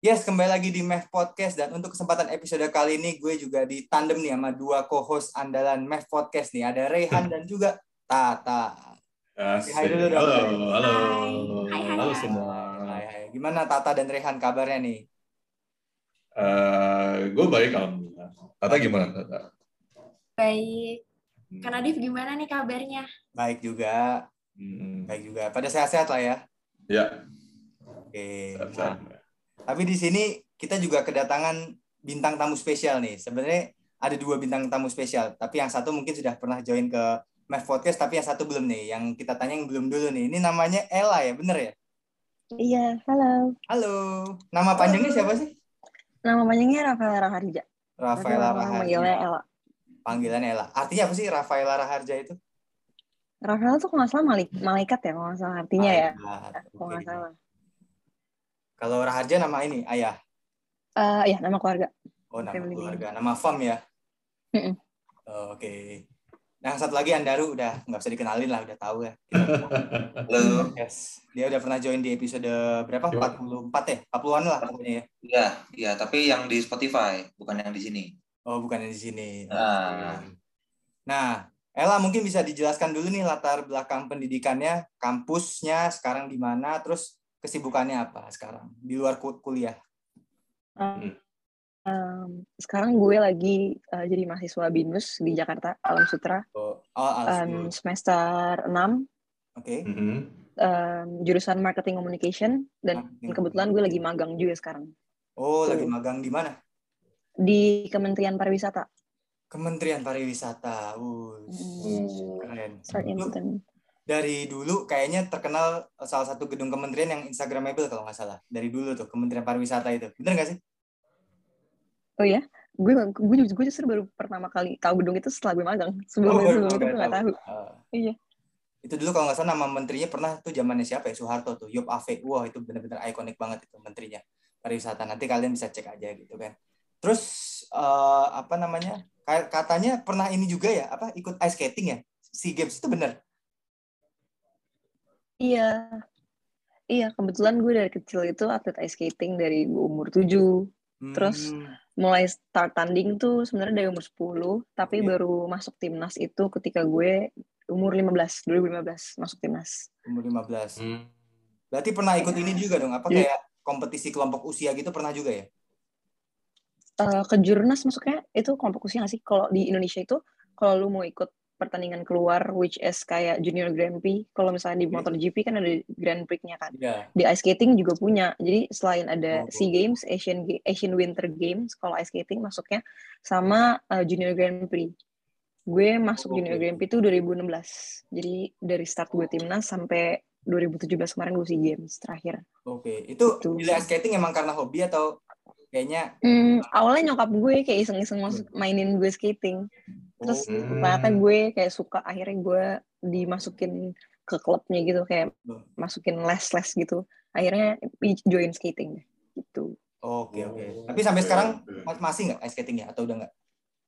Yes, kembali lagi di MEF Podcast dan untuk kesempatan episode kali ini gue juga di tandem nih sama dua co-host andalan MEF Podcast nih. Ada Rehan dan juga Tata. Asik. Hai dulu dong. Halo, halo. Hai, hai, halo hai. semua. Hai, hai. Gimana Tata dan Rehan kabarnya nih? Eh, gue baik alhamdulillah. Tata gimana Tata? Baik. Hmm. Kak Nadif gimana nih kabarnya? Baik juga, Hmm. baik juga. Pada sehat-sehat lah ya. Ya, Oke. sehat-sehat. Nah, tapi di sini kita juga kedatangan bintang tamu spesial nih. Sebenarnya ada dua bintang tamu spesial, tapi yang satu mungkin sudah pernah join ke MEF Podcast, tapi yang satu belum nih. Yang kita tanya yang belum dulu nih. Ini namanya Ella ya, bener ya? Iya, halo. Halo. Nama panjangnya siapa sih? Nama panjangnya Rafael Raharja. Rafaela Raharja. Ella. Panggilan Ella. Artinya apa sih Rafaela Raharja itu? Rafael tuh kalau nggak salah malik- malaikat ya, kalau nggak salah artinya ya. Malaikat. Kalau nggak salah. Kalau Raharja nama ini ayah. Eh, ya, nama keluarga. Oh, nama Family keluarga. Nama fam ya. Oh, Oke. Nah, yang satu lagi Andaru udah nggak usah dikenalin lah, udah tahu ya. Halo, Yes. Dia udah pernah join di episode berapa? Yo. 44 ya? 40-an lah pokoknya ya. iya, iya, tapi yang di Spotify, bukan yang di sini. Oh, bukan yang di sini. Ah. Nah, Ella mungkin bisa dijelaskan dulu nih latar belakang pendidikannya, kampusnya sekarang di mana, terus kesibukannya apa sekarang di luar ku- kuliah. Em, sekarang gue lagi eh, jadi mahasiswa BINUS di Jakarta, Alam Sutra. Oh, oh Alsut. semester 6, Oke. Mhm. em, jurusan Marketing Communication, dan Marketing. kebetulan gue lagi magang juga sekarang. Oh, lagi Tuh. magang di mana? Di Kementerian Pariwisata. Kementerian Pariwisata. Uh, Mm, keren. Start Lu. Dari dulu kayaknya terkenal salah satu gedung kementerian yang Instagramable kalau nggak salah. Dari dulu tuh Kementerian Pariwisata itu. Bener nggak sih? Oh ya, gue gue gue justru baru pertama kali tahu gedung itu setelah gue magang. Sebelum Oh, itu, sebelum itu nggak gue nggak tahu. Ah. Iya. Itu dulu kalau nggak salah nama menterinya pernah tuh zamannya siapa ya? Soeharto tuh. Yop Ave. Wah, itu bener-bener ikonik banget itu menterinya. Pariwisata. Nanti kalian bisa cek aja gitu kan. Terus eh, apa namanya? Katanya pernah ini juga ya, apa ikut ice skating ya? SEA Games itu bener. Iya. Iya, kebetulan gue dari kecil itu atlet ice skating dari gue umur 7. Terus Hmm, mulai start tanding tuh sebenarnya dari umur 10, tapi Oke. baru masuk timnas itu ketika gue umur 15, 2015 masuk timnas. umur 15. Hmm. Berarti pernah ikut ini juga dong, apa Iya. kayak kompetisi kelompok usia gitu pernah juga ya? Eh, ke jurnas masuknya itu kelompok usia nggak sih? Kalau di Indonesia itu kalau lu mau ikut pertandingan keluar which is kayak junior Grand Prix, kalau misalnya di Oke. MotoGP kan ada Grand Prix-nya kan. Iya. Di ice skating juga punya. Jadi selain ada Oh. SEA Games, Asian Asian Winter Games, kalau ice skating masuknya sama uh, Junior Grand Prix. Gue masuk Oh, Junior. Grand Prix itu 2016. Jadi dari start gue timnas sampai 2017 kemarin gue SEA Games terakhir. Oke, itu Gitu. pilih ice skating emang karena hobi atau kayaknya Hmm, awalnya nyokap gue kayak iseng-iseng masuk mainin gue skating. Terus oh, Hmm. ternyata gue kayak suka akhirnya gue dimasukin ke klubnya gitu kayak Hmm. masukin les-les gitu. Akhirnya join skating gitu. Oke oke. Oh, Tapi sampai sekarang mas- masih nggak ice skatingnya atau udah nggak?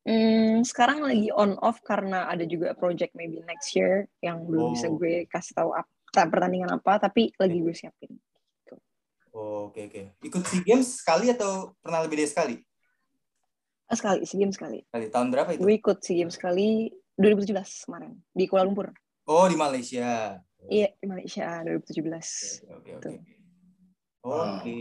Hmm, sekarang lagi on off karena ada juga project maybe next year yang belum bisa Oh. gue kasih tahu apa pertandingan apa tapi lagi gue siapin. Oke oke. Ikut SEA Games sekali atau pernah lebih dari sekali? Ah, sekali SEA Games sekali. Kali tahun berapa itu? Gue ikut SEA Games sekali 2017 kemarin di Kuala Lumpur. Oh di Malaysia. Iya, di Malaysia 2017. Oke oke. Tuh. Oke. Oke.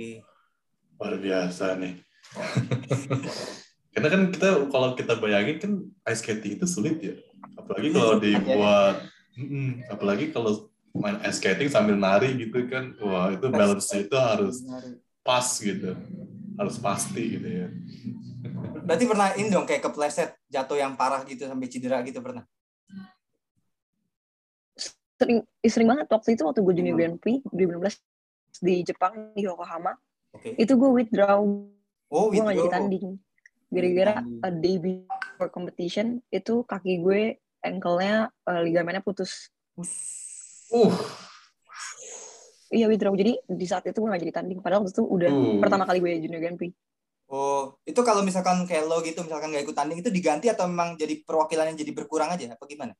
Luar biasa nih. Karena kan kita kalau kita bayangin kan ice skating itu sulit ya. Apalagi kalau dibuat Mm-mm. apalagi kalau main ice skating sambil nari gitu kan. Wah, itu balance itu harus pas gitu. Harus pasti gitu ya. Berarti pernah ini dong kayak kepleset jatuh yang parah gitu sampai cedera gitu pernah? Sering sering banget waktu itu waktu gue junior Hmm. Grand Prix 2016 di Jepang di Yokohama. Oke. Itu gue withdraw Oh gue nggak jadi withdraw. tanding gara-gara Tanding. a day before competition itu kaki gue ankle-nya eh, ligamennya putus Uh, iya withdraw jadi di saat itu gue nggak jadi tanding padahal waktu itu udah Uh. pertama kali gue junior Grand Prix Oh, itu kalau misalkan kayak lo gitu, misalkan nggak ikut tanding itu diganti atau memang jadi perwakilannya jadi berkurang aja? Apa gimana?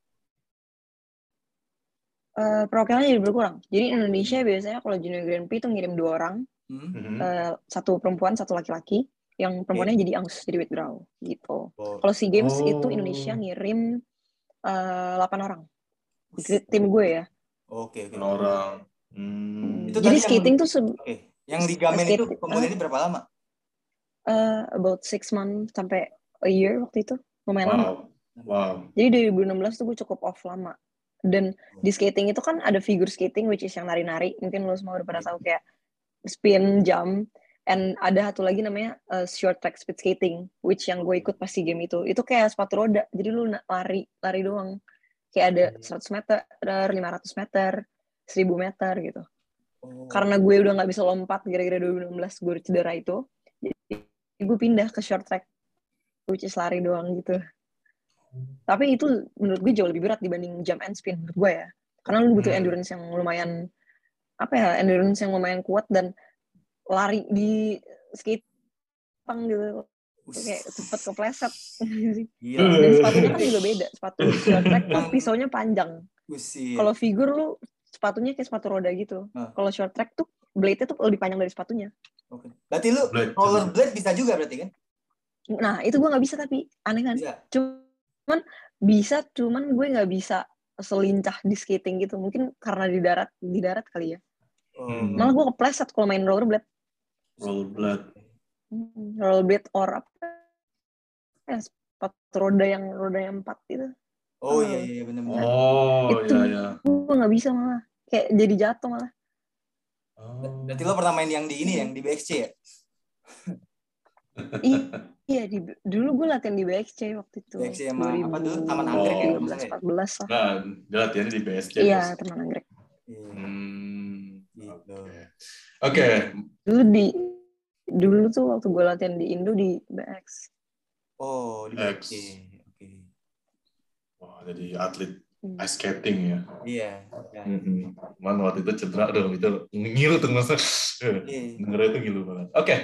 Eh, perwakilannya jadi berkurang jadi Indonesia biasanya kalau junior Grand Prix itu ngirim dua orang Hmm? Eh, satu perempuan, satu laki-laki. Yang perempuannya jadi angus, jadi withdraw gitu. Oh, Kalau SEA Games Oh. itu Indonesia ngirim eh, 8 orang. Tim gue ya. Oke, oke. Orang. Hmm. Itu Jadi tadi yang- skating tuh se- Oke. Yang di Gamen itu kemudian berapa lama? eh, about six months sampai a year waktu itu. Lumayan lama. Wow. Wow. Jadi 2016 tuh gue cukup off lama. Dan di skating itu kan ada figure skating which is yang nari-nari. Mungkin lo semua udah pernah tahu kayak spin, jump. And ada satu lagi namanya uh, short track speed skating which yang gue ikut pas di game itu. Itu kayak sepatu roda. Jadi lu lari lari doang. Kayak ada 100 meter, 500 meter, 1000 meter gitu. Oh. Karena gue udah nggak bisa lompat gara-gara 2016 gue cedera itu. Jadi gue pindah ke short track which is lari doang gitu. Tapi itu menurut gue jauh lebih berat dibanding jump and spin menurut gue ya. Karena lu butuh Hmm. endurance yang lumayan apa ya, endurance yang lumayan kuat dan lari di skate pang gitu. Kayak cepet kepleset. Gila. dan sepatunya kan juga beda. Sepatu short track kan pisaunya panjang. Buset. Kalau figure lu sepatunya kayak sepatu roda gitu. Ah. Kalau short track tuh blade-nya tuh lebih panjang dari sepatunya. Oke. Berarti lu Blade. rollerblade bisa juga berarti kan? Nah, itu gue nggak bisa tapi aneh kan. Bisa. Cuman bisa, cuman gue nggak bisa selincah di skating gitu. Mungkin karena di darat, di darat kali ya. Hmm. Malah gue kepleset kalau main rollerblade. Rollerblade. Rollerblade or apa? Ya, sepatu roda yang roda yang empat itu. Oh iya iya benar-benar. Oh, Itu- iya ya. Gue nggak bisa malah. Kayak jadi jatuh malah. Oh. Berarti lo pernah main yang di ini yang di BXC ya? I- iya, di, dulu gue latihan di BXC waktu itu. BXC sama apa tuh? Taman Anggrek ya, salah ya? 2014 lah. Nah, dia latihannya di BSC. Iya, teman anggrek. Iya. Hmm. Gitu. Oke. Oke. Dulu di dulu tuh waktu gue latihan di Indo di BX. Oh, di X. BXC. Oke. Wah, jadi atlet Hmm. ice skating ya. Iya. ya. Hmm. Man waktu itu cedera dong itu ngilu tuh masa. Iya. Dengernya itu ngilu banget. Oke.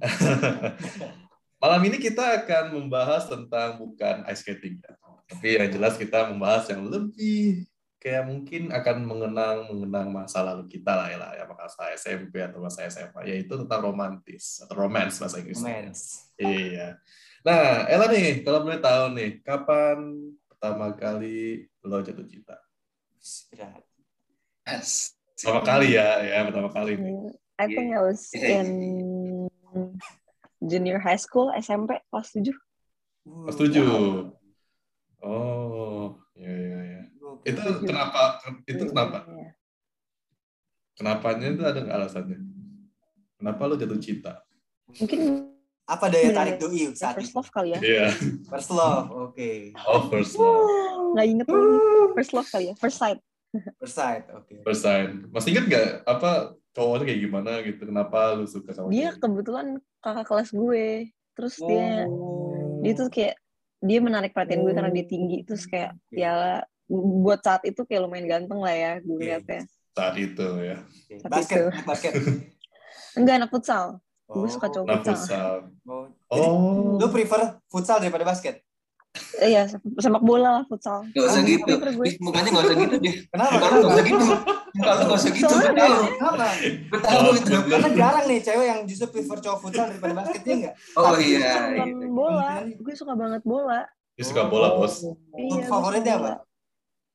Malam ini kita akan membahas tentang bukan ice skating ya. Tapi yang jelas kita membahas yang lebih kayak mungkin akan mengenang mengenang masa lalu kita lah ya lah ya masa SMP atau masa SMA yaitu tentang romantis atau romance bahasa Inggrisnya. Romance. Iya. Nah, Ella nih, kalau boleh tahu nih, kapan pertama kali lo jatuh cinta? Berat. Yes. Pertama kali ya, ya pertama kali nih. Hmm, I think I was in junior high school, SMP kelas 7. Uh, Kelas tujuh. wow. Oh, iya iya iya. Gokil. Itu kenapa? Itu kenapa? Iya. Kenapanya itu ada nggak alasannya? Kenapa lo jatuh cinta? Mungkin Apa daya Iya, tarik doi saat first love kali ya. Iya. First love. Oke. Oh, first love. Nggak inget lagi. First love kali ya. First sight. First sight. Oke. First time. Masih inget nggak apa cowoknya kayak gimana gitu? Kenapa lu suka sama Dia dia? kebetulan kakak kelas gue. Terus dia Oh. dia tuh kayak dia menarik perhatian gue karena dia tinggi terus kayak ya buat saat itu kayak lumayan ganteng lah ya gue Oke. liatnya Saat itu ya. Saat Basket. itu. Basket. enggak anak futsal gue suka cowok Nah, futsal futsal. Oh. Jadi, Oh. lu prefer futsal daripada basket? Iya sepak bola lah futsal Gak usah gitu. gue. Ih, Mukanya gak usah gitu deh. Kenapa? Muka lu gak usah gitu. Muka lu gak usah gitu. Gue Soalnya tahu. Kenapa? Gue tahu itu. Karena jarang nih cewek yang justru prefer cowok futsal daripada basketnya enggak? Oh iya. Gitu. bola gue suka banget bola Dia suka bola, Bos. iya gue favoritnya apa?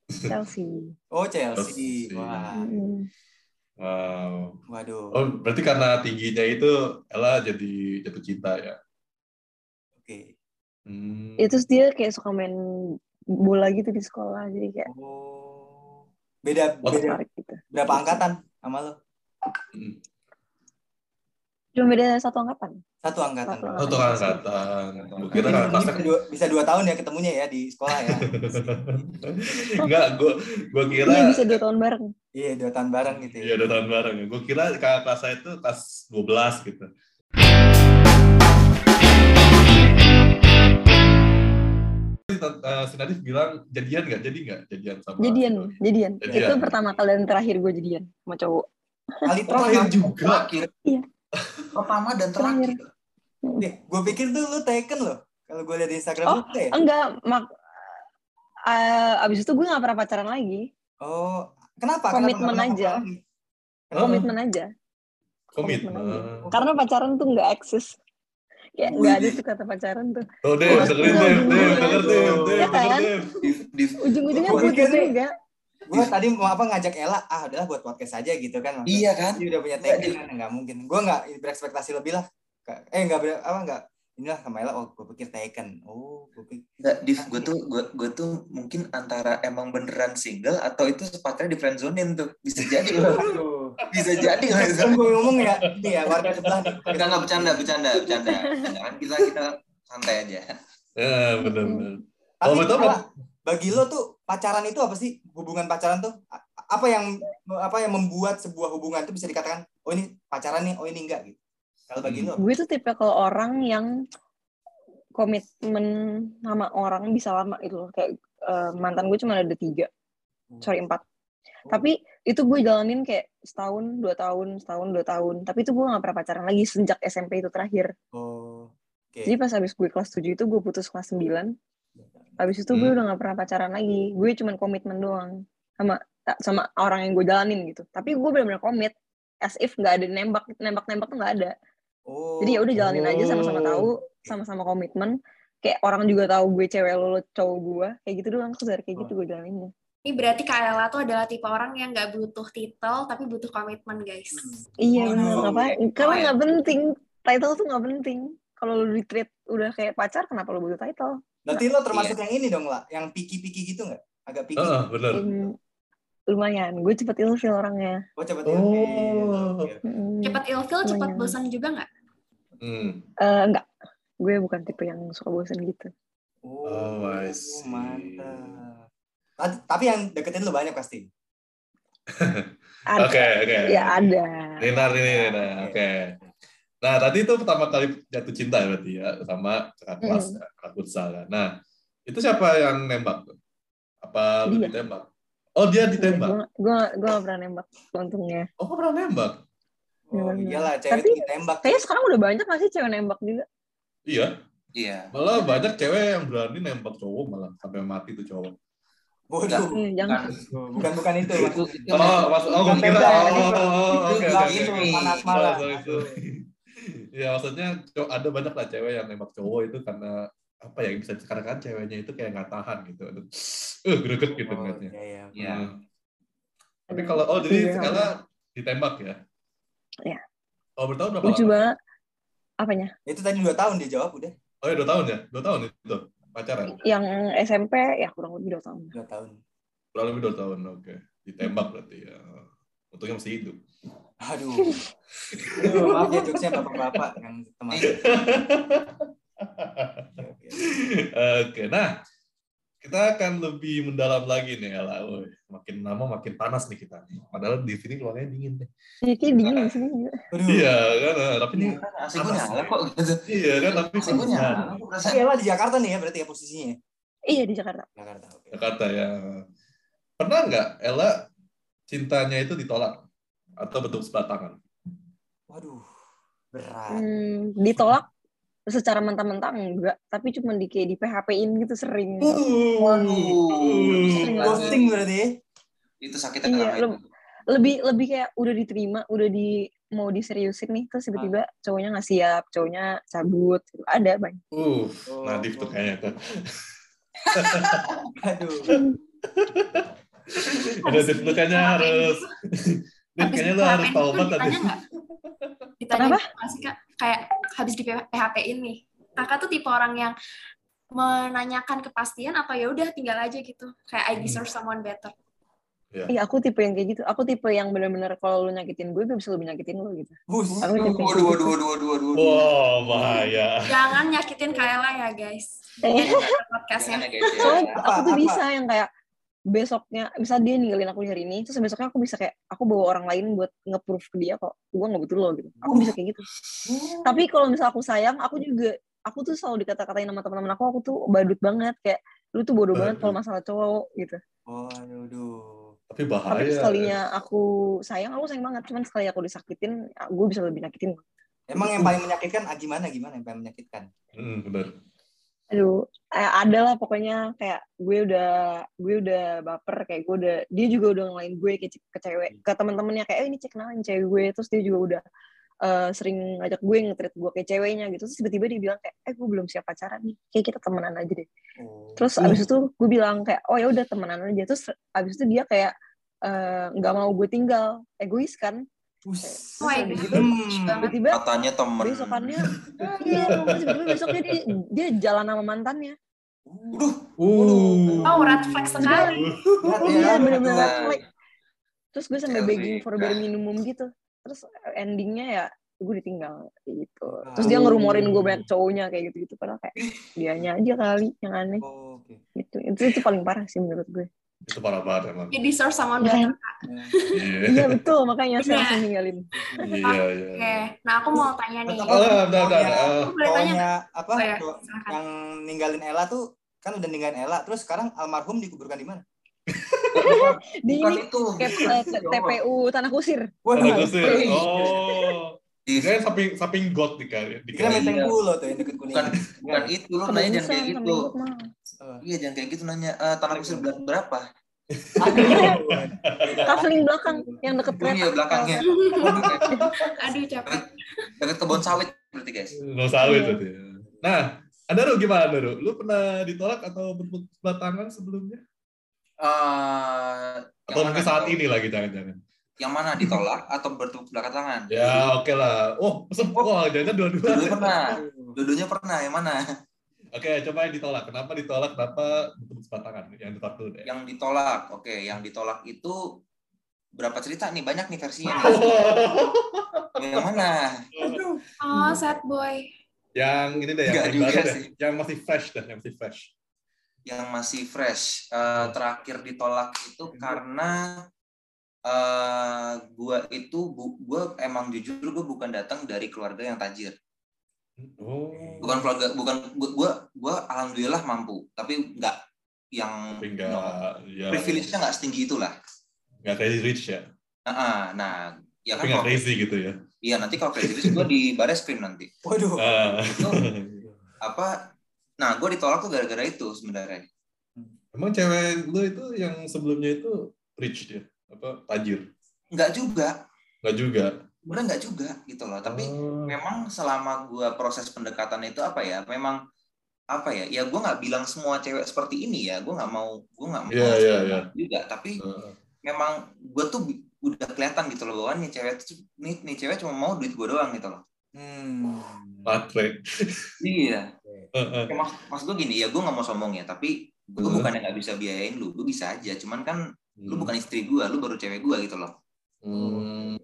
Chelsea Oh Chelsea. Chelsea. Wah. Mm. Wow. Waduh. Oh, berarti karena tingginya itu Ella jadi jatuh cinta ya? Oke. Hmm. itu dia kayak suka main bola gitu di sekolah jadi kayak Oh. Beda beda gitu berapa angkatan sama lo? Cuma beda satu angkatan Satu angkatan. Satu Oh, angkatan. Gue kira Ini kan kelasnya bisa dua, bisa dua tahun ya ketemunya ya di sekolah ya. Enggak, gue gue kira iya bisa dua tahun bareng Iya dua tahun bareng gitu Iya, ya. dua tahun bareng. Gue kira kakak kelas saya itu kelas 12 gitu. Eh, si Nadif bilang jadian nggak? Jadi nggak jadian sama? jadian jadian Jadian. itu pertama kali dan terakhir gue jadian sama cowok Kali Terakhir juga. Iya. Pertama dan terakhir. Eh, gue pikir tuh lu taken loh. Kalau gue lihat di Instagram Oh, lu ya. enggak mak eh, abis itu gue gak pernah pacaran lagi Oh, kenapa? Komitmen kenapa? Kenapa aja. Oh. komitmen aja Komitmen. Komitmen Karena pacaran tuh nggak eksis. Kayak nggak ada tuh kata pacaran tuh. Tuh, Dev, dengerin denger kan? denger Dev. Div, div. Ujung-ujungnya Gua putus juga. Gue tadi mau apa ngajak Ella ah adalah buat podcast aja gitu kan Iya kan? dia udah punya Nggak, taken kan nggak mungkin. Gue nggak berekspektasi lebih lah. Eh nggak ber- apa nggak inilah sama Ella oh gue pikir taken oh gue pikir Nggak, Div, gue tuh gue, gue tuh mungkin antara emang beneran single atau itu sepatnya di friendzonein tuh. Bisa jadi loh. Bisa jadi loh. Kan gue ngomong ya ini ya warga sebelah Enggak nggak bercanda bercanda bercanda. Kan kita kita santai aja. Ya, benar benar. tapi Oh, betul, bagi lo tuh pacaran itu apa sih hubungan pacaran tuh apa yang apa yang membuat sebuah hubungan itu bisa dikatakan oh ini pacaran nih oh ini enggak gitu kalau bagi lo Gue tuh tipe kalau orang yang komitmen sama orang bisa lama gitu loh. Kayak eh, mantan gue cuma ada tiga, sorry empat. Tapi itu gue jalanin kayak setahun, dua tahun, setahun, dua tahun. Tapi itu gue gak pernah pacaran lagi sejak SMP itu terakhir. oh oke Jadi pas habis gue kelas 7 itu gue putus kelas 9. Habis itu gue Hmm. udah gak pernah pacaran lagi. Gue cuman komitmen doang sama sama orang yang gue jalanin gitu. Tapi gue benar-benar komit as if nggak ada nembak nembak nembak tuh nggak ada. oh Jadi ya udah jalanin aja sama-sama tahu, sama-sama komitmen. Kayak orang juga tahu gue cewek lo, lo cowok gue. Kayak gitu doang, kayak gitu gue jalaninnya. Ini berarti Kak Ella tuh adalah tipe orang yang nggak butuh titel tapi butuh komitmen guys. Iya Oh, benar, apa? Oh, Karena nggak penting. Title tuh nggak penting. Kalau lo di treat udah kayak pacar, kenapa lo butuh title? Berarti lo termasuk yang ini dong lah yang piki-piki gitu nggak agak piki Heeh, benar. Hmm, lumayan, gue cepet ilfil orangnya. oh cepet Oh. ilfil. Mm. Cepat ilfil, cepat Lumayan. bosan juga nggak? Hmm. Eh, enggak, gue bukan tipe yang suka bosan gitu. Oh, I see. mantap Ta- tapi yang deketin lo banyak pasti Ada. Oke, oke. Ya ada. Rinar ini. Oke. Nah, tadi itu pertama kali jatuh cinta ya berarti ya sama kakak kelas, ya, kakak futsal ya. Nah, itu siapa yang nembak? Apa lu ditembak? Oh, dia ditembak. Gue gue gak pernah nembak untungnya. Oh, kok pernah nembak? oh iyalah cewek Tapi- itu ditembak Kayaknya sekarang udah banyak gak sih cewek nembak juga? Iya. iya Malah banyak cewek yang berani nembak cowok malah sampai mati tuh cowok. bodoh Iya, jangan. bukan bukan itu itu maksud itu Oh, maksud oh, Bukan kira. Oh, oh, oh, itu oke, oke, gitu, oke. panas Oh, malah. Ya, maksudnya ada banyak lah cewek yang nembak cowok itu karena apa ya bisa karena kan ceweknya itu kayak nggak tahan gitu. Eh, greget gitu oh, ngeliatnya. iya, iya. Iya. Hmm. Tapi kalau oh jadi Iya. sekarang ditembak ya? Iya. Oh bertahun berapa Lucu lama? banget. Apanya? itu tadi dua tahun dia jawab udah Oh ya dua tahun ya? Dua tahun itu pacaran? Yang SMP ya kurang lebih dua tahun. dua tahun Kurang lebih dua tahun, oke. Ditembak berarti ya. Untungnya masih hidup. Aduh Aduh, maaf ya jokesnya bapak-bapak yang teman Oke, oke. Oke, nah kita akan lebih mendalam lagi nih Ella. Woy, makin lama makin panas nih kita nih. Padahal di sini ruangnya dingin deh. Iya, kayak dingin di sini juga. Aduh. Iya kan, eh, tapi ini AC gue nyala kok gitu iya kan, tapi AC gue panas nyala Tapi Ella di Jakarta nih ya berarti ya posisinya Iya di Jakarta. Jakarta oke Jakarta ya. Pernah nggak Ella cintanya itu ditolak atau bentuk sebelah tangan? waduh berat Hmm, ditolak secara mentah-mentah enggak, tapi cuma di kayak di PHP-in gitu sering. waduh Sering banget. ghosting berarti ya? itu sakitnya Iya, itu lebih lebih kayak udah diterima, udah di mau diseriusin nih, terus tiba-tiba cowoknya nggak siap, cowoknya cabut, gitu. ada banyak. Uh, Oh. Nadif tuh kayaknya tuh. aduh Udah kayaknya harus. Habis kayaknya lu harus taubat tadi. ditanya nggak? Ditanya Kenapa? nggak sih kak? Kayak habis di PHP ini, kakak tuh tipe orang yang menanyakan kepastian atau ya udah tinggal aja gitu. Kayak I deserve someone better. Iya, aku tipe yang kayak gitu. Aku tipe yang benar-benar kalau lu nyakitin gue, gue bisa lebih nyakitin lu gitu. bus Aku tipe waduh kayak waduh gitu. waduh waduh waduh Wow, bahaya. Jangan nyakitin Kaela ya guys. Podcastnya. Ya, ya. Soalnya Apa- aku tuh apa? bisa yang kayak besoknya, bisa dia ninggalin aku di hari ini, terus besoknya aku bisa kayak aku bawa orang lain buat nge-proof ke dia kok gue nggak butuh lo gitu. Aku bisa kayak gitu. Tapi kalau misal aku sayang, aku juga aku tuh selalu dikata-katain sama teman-teman aku, aku tuh badut banget kayak lu tuh bodoh banget kalau masalah cowok gitu. oh aduh Tapi bahaya. Tapi sekalinya aku sayang, aku sayang banget. Cuman sekali aku disakitin, gue bisa lebih nyakitin. emang yang paling menyakitkan ah, gimana gimana yang paling menyakitkan Hmm, benar. Aduh, eh, ada lah pokoknya kayak gue udah gue udah baper kayak gue udah dia juga udah ngelain gue ke, ke cewek ke teman-temannya kayak eh, ini cek kenalin cewek gue. Terus dia juga udah eh, sering ngajak gue nge-treat gue kayak ceweknya gitu. Terus tiba-tiba dia bilang kayak eh gue belum siap pacaran nih kayak kita temenan aja deh. Oh. terus abis itu gue bilang kayak oh ya udah temenan aja. Terus abis itu dia kayak eh, nggak mau gue tinggal. Egois kan Us. Oh Hmm. tiba-tiba Katanya temen. besokannya ah, iya terus tiba-tiba besoknya dia dia jalan sama mantannya Udah, Uh. Oh, red flag sekali. Ya, iya bener-bener betul. red flag terus gue sampai begging for bare minimum gitu terus endingnya ya gue ditinggal gitu terus dia ngerumorin gue banyak cowoknya kayak gitu gitu padahal kayak dianya aja kali yang aneh Oh, Oke. gitu itu itu paling parah sih menurut gue Itu parah banget emang. You deserve someone Makanya- better. Iya. iya betul makanya saya Iya. langsung ninggalin Iya, iya. Oke, nah aku mau tanya nih. Oh, udah, udah, udah. Boleh tanya apa? Oh, ya. Yang ninggalin Ella tuh kan udah ninggalin Ella, terus sekarang almarhum dikuburkan di mana? di bukan ini itu. t- TPU tanah kusir Tanah kusir. Iya. Oh. Di, Kira samping samping got di kali. Kali. menteng Iya. pulo tuh yang deket kuning. bukan bukan itu lu nanya jangan kayak gitu. Iya jangan kayak gitu nanya. Eh, tanah kusir berat berapa? Kafling belakang yang deket Oh kereta iya belakangnya. Aduh capek. Dekat kebun sawit berarti guys. No sawit Iya. berarti. Nah, Anda Ru gimana Ru? Lu pernah ditolak atau bertepuk sebelah tangan sebelumnya? Eh, Atau yang mungkin saat ini lagi jangan-jangan. Yang mana ditolak atau bertepuk sebelah tangan? Ya, oke lah. Oh, pesep. Wah, jangan dua-dua. Dua-duanya pernah. Dua-duanya pernah. Yang mana? Oke, coba yang ditolak. Kenapa ditolak? Kenapa bertepuk sebelah tangan? Yang ditolak dulu deh. Yang ditolak. Oke, yang ditolak itu berapa cerita nih? Banyak nih versinya. nih. Yang mana? Oh, sad boy. yang ini deh, yang Enggak paling juga baru deh. sih. Yang masih fresh deh, yang masih fresh. Yang masih fresh. Eh, terakhir ditolak itu karena eh gua itu bu, gua emang jujur gua bukan datang dari keluarga yang tajir. Oh. Bukan keluarga bukan gua gua, gua alhamdulillah mampu, tapi nggak yang Tapi enggak, no, ya. privilege-nya nggak setinggi itulah. Enggak crazy rich ya. Ah, ah, nah, ya Tapi kan kalau crazy gitu ya. iya nanti kalau crazy rich gua di baris krim nanti. Waduh. Ah. Itu apa? Nah, gua ditolak tuh gara-gara itu sebenarnya. Emang cewek lu itu yang sebelumnya itu rich dia? Apa tajir? Nggak juga, Enggak juga. sebenarnya nggak juga gitu loh. Tapi Oh. memang selama gua proses pendekatan itu apa ya? Memang apa ya? Ya gua nggak bilang semua cewek seperti ini ya. Gua nggak mau, gua nggak mau Iya, iya, iya. juga. Tapi Heeh. memang gue tuh udah kelihatan gitu loh bahwa nih cewek tuh nih, nih cewek cuma mau duit gue doang gitu loh. Hmm. Matre. Iya. Ya, mas mas gue gini ya gue nggak mau sombong ya tapi gue Hmm. bukannya nggak bisa biayain lu, gue bisa aja. Cuman kan lu Hmm. bukan istri gue, lu baru cewek gue gitu loh. Hmm.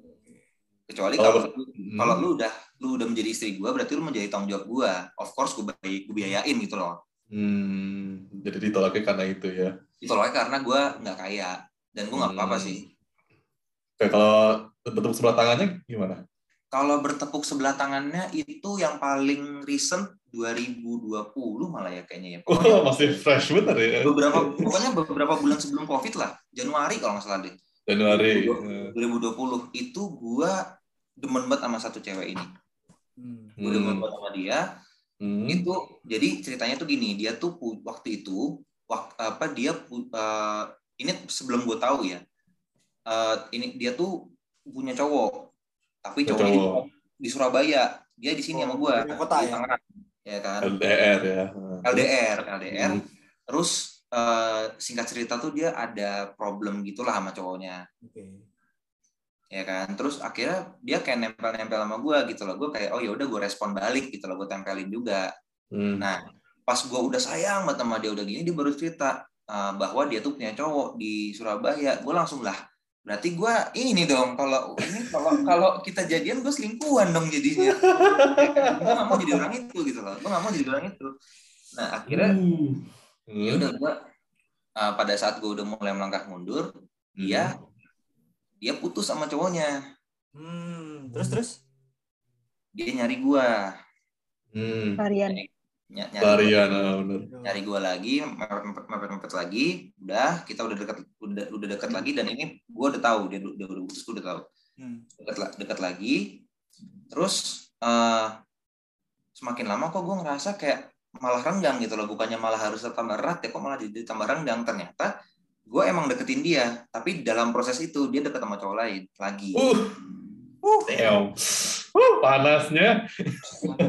Kecuali Kalau- kalau lu- Hmm. kalau lu udah lu udah menjadi istri gue, berarti lu menjadi tanggung jawab gue. Of course gue gue biayain gitu loh. Hmm. Jadi ditolaknya karena itu ya. Loh karena gue nggak kaya dan gue nggak apa-apa Hmm. sih. Oke, kalau bertepuk sebelah tangannya gimana? Kalau bertepuk sebelah tangannya itu yang paling recent 2020 malah ya kayaknya ya. Pokoknya Oh, masih fresh bener ya. beberapa pokoknya beberapa bulan sebelum covid lah Januari kalau nggak salah deh Januari. 2020 itu gua demen banget sama satu cewek ini Hmm. gua demen banget sama dia Hmm. itu jadi ceritanya tuh gini dia tuh waktu itu waktu apa dia eh, ini sebelum gue tahu ya eh, ini dia tuh punya cowok tapi cowoknya cowok. di, di Surabaya dia di sini Oh, sama gua di kota di ya? Tangerang ya kan LDR ya. LDR LDR Hmm. terus eh, singkat cerita tuh dia ada problem gitulah sama cowoknya Oke. ya kan terus akhirnya dia kayak nempel-nempel sama gue gitu loh gue kayak oh ya udah gue respon balik gitu loh gue tempelin juga Hmm. nah pas gue udah sayang banget sama dia udah gini dia baru cerita eh, bahwa dia tuh punya cowok di Surabaya gue langsung lah berarti gue ini dong kalau ini kalau kalau kita jadian gue selingkuhan dong jadinya gue gak mau jadi orang itu gitu loh gue gak mau jadi orang itu nah akhirnya Uh. ya udah gue uh, pada saat gue udah mulai melangkah mundur dia dia putus sama cowoknya Hmm. Terus terus. dia nyari gue Hmm. varian Ny- nyari ah, bener. nyari gue lagi mepet mepet mepet lagi udah kita udah dekat udah udah dekat lagi dan ini gue udah tahu dia udah udah putus gue udah tahu Hmm. dekat dekat lagi terus uh, semakin lama kok gue ngerasa kayak malah renggang gitu loh bukannya malah harus tambah erat ya kok malah jadi tambah renggang ternyata gue emang deketin dia tapi dalam proses itu dia deket sama cowok lain lagi Uh. Uh. Damn. Uh, panasnya.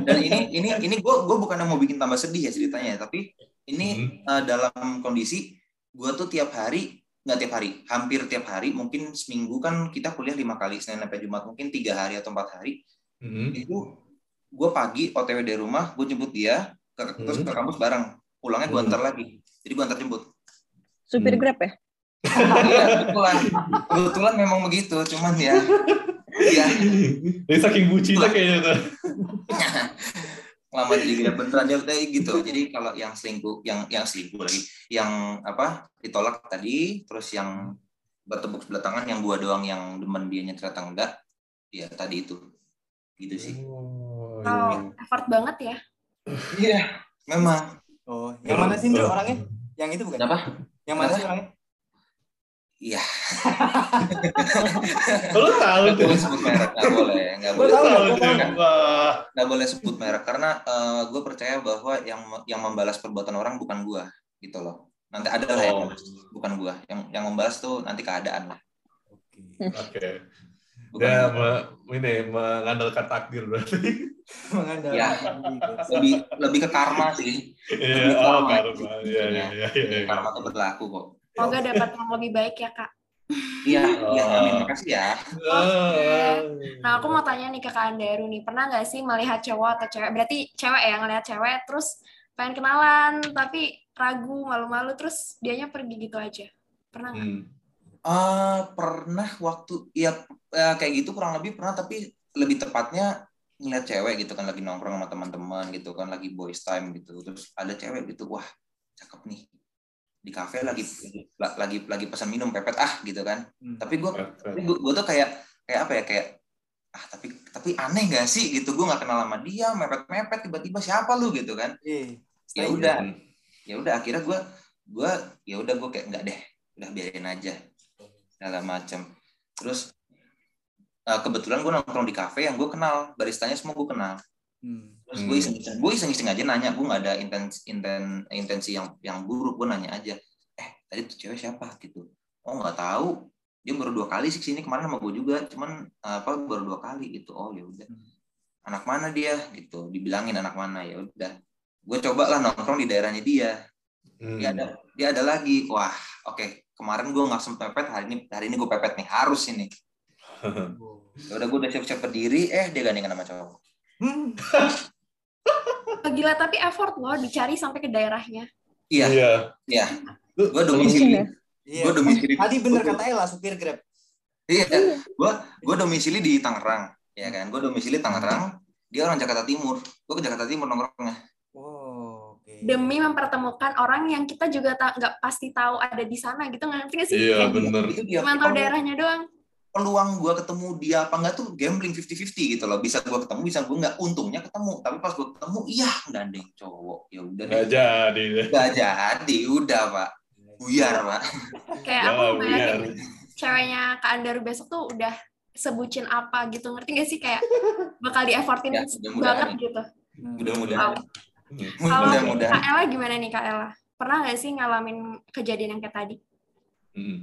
Dan ini ini ini gue gue bukan mau bikin tambah sedih ya ceritanya, tapi ini Hmm. eh, dalam kondisi gue tuh tiap hari nggak tiap hari, hampir tiap hari, mungkin seminggu kan kita kuliah lima kali Senin sampai Jumat, mungkin tiga hari atau empat hari. Hmm. Itu gue pagi OTW dari rumah, gue jemput dia ke terus ke kampus bareng, pulangnya gue Hmm. antar lagi. Jadi gue antar jemput. Supir Hmm. Grab ya? Iya, kebetulan. Kebetulan memang begitu, cuman ya. Ya, Ini saking bucinnya kayaknya tuh. lama jadi gila beneran ya udah gitu. Jadi kalau yang selingkuh, yang yang selingkuh lagi, yang apa ditolak tadi, terus yang bertepuk sebelah tangan, yang gua doang yang demen dianya ternyata enggak, ya tadi itu, gitu sih. Oh, Wow, effort banget ya. Iya, memang. Oh, yang mana sih Ndro orangnya? Yang itu bukan? Apa? Yang mana sih orangnya? Iya, Lo tahu nggak tuh. boleh sebut merek, nggak boleh, nggak boleh. tahu, nggak boleh sebut merek karena gue percaya bahwa yang yang membalas perbuatan orang bukan gua gitu loh nanti ada lah yang Oh. membalas, bukan gua yang yang membalas tuh nanti keadaan lah Oke. Oke. bukan Dia gua. me, ini mengandalkan takdir berarti. Mengandalkan Ya. lebih lebih ke karma sih Iya, Lebih oh karma. Iya, iya, iya, iya. karma tuh berlaku kok Semoga dapat yang lebih baik ya kak. iya iya Oh. amin makasih ya Ah. Nah aku mau tanya nih ke Kak Andaru nih, pernah nggak sih melihat cowok atau cewek? Berarti cewek ya ngelihat cewek, terus pengen kenalan tapi ragu, malu-malu, terus dianya pergi gitu aja. Pernah nggak? Hmm. Eh, pernah waktu ya eh, kayak gitu kurang lebih pernah tapi lebih tepatnya ngeliat cewek gitu kan lagi nongkrong sama teman-teman gitu kan lagi boys time gitu terus ada cewek gitu wah cakep nih di kafe lagi lagi lagi, pesan minum pepet ah gitu kan Hmm. tapi gue Keren. gue tuh kayak kayak apa ya kayak ah tapi tapi aneh gak sih gitu gue nggak kenal sama dia mepet mepet tiba-tiba siapa lu gitu kan Iya. ya udah Hmm. ya udah akhirnya gue gue ya udah gue kayak nggak deh udah biarin aja segala macam terus eh, kebetulan gue nongkrong di kafe yang gue kenal baristanya semua gue kenal Hmm. Terus gue iseng iseng gue iseng iseng aja nanya gue nggak ada intens inten intensi yang yang buruk gue nanya aja eh tadi tuh cewek siapa? Gitu. Oh nggak tahu. Dia baru dua kali sih sini kemarin sama gue juga. Cuman apa baru dua kali. Gitu. Oh ya udah. Hmm. anak mana dia? Gitu. Dibilangin anak mana ya udah. Gue coba lah nongkrong di daerahnya dia. Hmm. dia ada dia ada lagi. Wah oke. Kemarin gue nggak sempet pepet hari ini hari ini gue pepet nih harus ini. Ya udah gue udah siap-siap berdiri. Eh dia gandengan sama cowok. Hmm. Oh, gila, tapi effort loh dicari sampai ke daerahnya. iya Iya. iya gue domisili ya. Iya. gue domisili Tadi bener kata Ella supir Grab. iya gue gue domisili di Tangerang ya kan gue domisili Tangerang dia orang Jakarta Timur gue ke Jakarta Timur nongkrongnya Oh, oke. Demi mempertemukan orang yang kita juga nggak pasti tahu ada di sana gitu, ngerti nggak sih? Iya, bener. Cuma tahu daerahnya doang. Peluang gue ketemu dia apa enggak tuh gambling 50-50 gitu loh bisa gue ketemu bisa gue nggak untungnya ketemu tapi pas gue ketemu iya gandeng cowok ya udah Nggak jadi. Nggak jadi udah pak buyar pak Kayak Ya, aku bayangin ceweknya Kak Andaru besok tuh udah sebucin apa gitu, ngerti nggak sih? Kayak bakal di effortin Ya, banget gitu. Hmm. mudah-mudahan Hmm. Kalau mudah-mudahan Kak Ella gimana nih Kak Ella? Pernah nggak sih ngalamin kejadian yang kayak tadi? Hmm.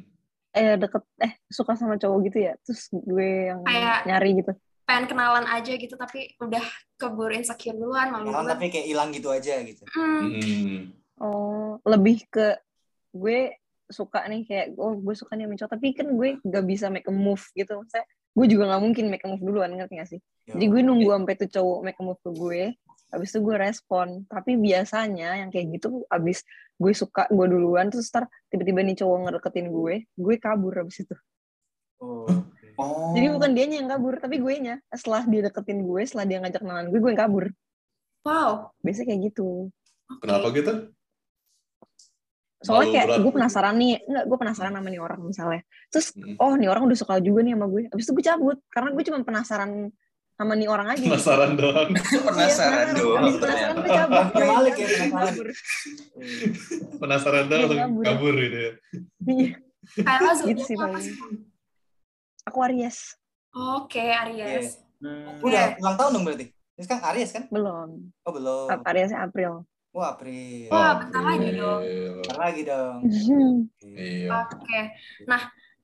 Eh deket eh suka sama cowok gitu ya. Terus gue yang Kayak- nyari gitu. Pengen kenalan aja gitu, tapi udah keburu insecure duluan, malu Kenalan tapi kayak hilang gitu aja gitu. Hmm, Hmm. Oh, lebih ke gue suka nih kayak oh gue suka nih sama cowok tapi kan gue gak bisa make a move gitu. Maksudnya gue juga nggak mungkin make a move duluan ngerti gak sih? Jadi gue nunggu sampai tuh cowok make a move ke gue, habis itu gue respon. Tapi biasanya yang kayak gitu habis gue suka gue duluan terus ntar tiba-tiba nih cowok ngedeketin gue, gue kabur habis itu. Oh, oh Jadi bukan dianya yang kabur, tapi gue nya. Setelah dia deketin gue, setelah dia ngajak kenalan gue, gue yang kabur. wow. Biasanya kayak gitu. Kenapa gitu? Soalnya kayak gue penasaran nih, enggak gue penasaran sama nih orang misalnya. Terus Hmm. oh nih orang udah suka juga nih sama gue. Habis itu gue cabut karena gue cuma penasaran sama nih orang aja. gitu. Penasaran doang. penasaran Iya, doang Habis penasaran cabut. Kayak Malik ya, penasaran. kabur. Penasaran doang Iya, kabur. kabur gitu ya. Iya, Kak Ella Gitu sih paling. Aku Aries. Oke, Aries. Hmm. Udah ulang tahun dong berarti. Ini kan Aries kan? Belum. Oh belum. Ap- Ariesnya April. Wah April. Wah, bentar lagi dong. Iya. Bentar lagi dong. Iya. Oke. Nah,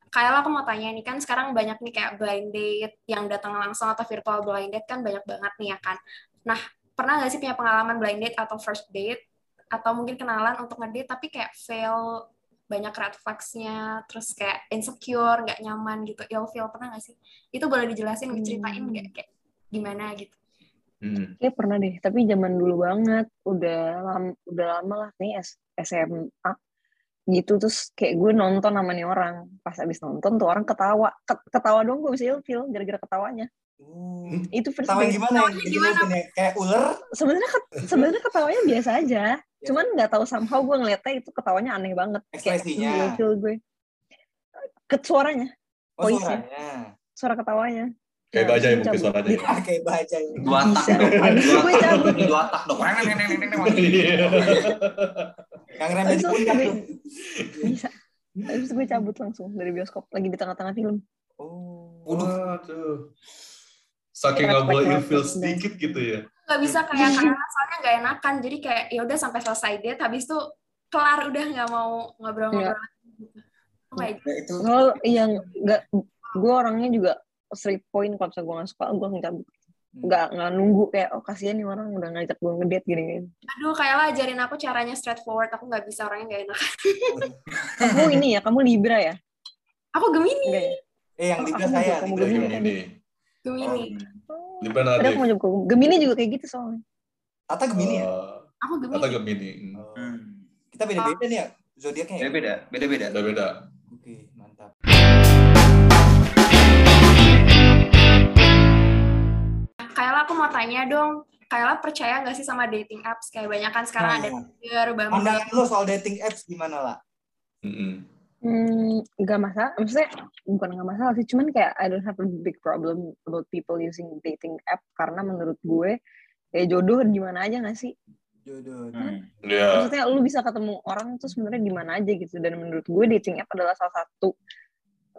kayak aku mau tanya nih kan sekarang banyak nih kayak blind date yang datang langsung atau virtual blind date kan banyak banget nih ya kan. Nah, pernah nggak sih punya pengalaman blind date atau first date? Atau mungkin kenalan untuk ngedate tapi kayak fail banyak red flags-nya terus kayak insecure nggak nyaman gitu ill feel pernah nggak sih? Itu boleh dijelasin diceritain nggak? Kayak gimana gitu? Hmm. Kayak pernah deh, tapi zaman dulu banget, udah lama, udah lama lah nih S- SMA gitu terus kayak gue nonton sama nih orang pas abis nonton tuh orang ketawa Ket- ketawa dong gue bisa ilfil gara-gara ketawanya Uh, itu first date gimana bikin gimana? punya kayak ular? sebenarnya ket- sebenarnya ketawanya biasa aja Ya. cuman nggak tahu somehow gue ngeliatnya itu ketawanya aneh banget kayak Ekspresinya. ilfil gue ke suaranya Oh, Voice-nya. suaranya. suara ketawanya Kayak Ya, baja ya mungkin suaranya. ya. Ah, kayak baca ya. Dua tak dong. Dua gue tak. dua tak dong. Yang rem di tuh. bisa Abis itu gue cabut langsung dari bioskop lagi di tengah-tengah film Oh. Waduh. Saking nggak boleh ilfil sedikit gitu ya. nggak bisa kayak kayak soalnya nggak enakan jadi kayak ya udah sampai selesai date habis itu kelar udah nggak mau ngobrol-ngobrol lagi gitu. Oh my God. Itu kalau yang nggak gue orangnya juga straight point kalau misalnya gue nggak suka gue langsung cabut Hmm. Nggak nggak nunggu kayak oh kasihan nih orang udah ngajak gue ngedate gini gini aduh kayak lah ajarin aku caranya straightforward aku nggak bisa orangnya nggak enak kamu ini ya kamu libra ya aku gemini enggak ya Eh, yang Oh, Libra aku saya. juga, kamu Libra Gemini. Gemini. gemini Oh, Libra Tadi Nadif. aku mau jawab ke Gemini juga kayak gitu soalnya Tata Gemini ya? Oh, aku gemini Kata Gemini. Hmm. Oh. hmm. Kita beda-beda nih ya zodiaknya ya? Beda-beda, beda-beda. Beda-beda. Oke, mantap. Kayla aku mau tanya dong Kayla percaya nggak sih sama dating apps kayak banyak kan sekarang ada Nah, Tinder, Bumble Pandangan lu soal dating apps gimana lah? Mm-mm. Hmm, nggak masalah. Maksudnya bukan nggak masalah sih, cuman kayak I don't have a big problem about people using dating app karena menurut gue ya jodoh di mana aja nggak sih? Jodoh. Hmm. Ya. Maksudnya lu bisa ketemu orang tuh sebenarnya di mana aja gitu. Dan menurut gue dating app adalah salah satu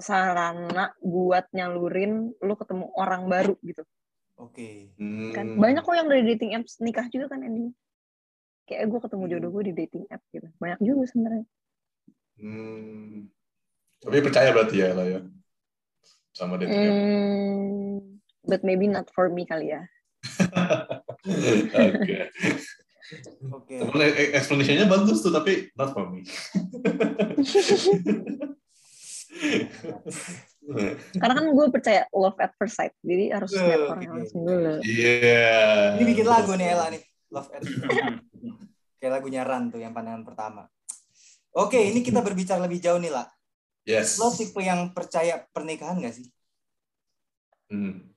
sarana buat nyalurin lu ketemu orang baru gitu Oke. Hmm. kan. Banyak kok yang dari dating apps nikah juga kan ending. Kayak gue ketemu jodoh gue di dating app gitu. Banyak juga sebenarnya. Hmm. Tapi percaya berarti ya lah ya. Sama dating app. Hmm, but maybe not for me kali ya. Oke. Oke. Temen e- explanation-nya bagus tuh, tapi not for me. Karena kan gue percaya love at first sight, jadi harus lihat oke. langsung dulu. Iya. Ini bikin lagu nih Ella nih. Love at Kayak lagunya Ran tuh yang pandangan pertama. Oke, ini kita berbicara lebih jauh nih lah. Yes. Lo tipe yang percaya pernikahan gak sih? Hmm.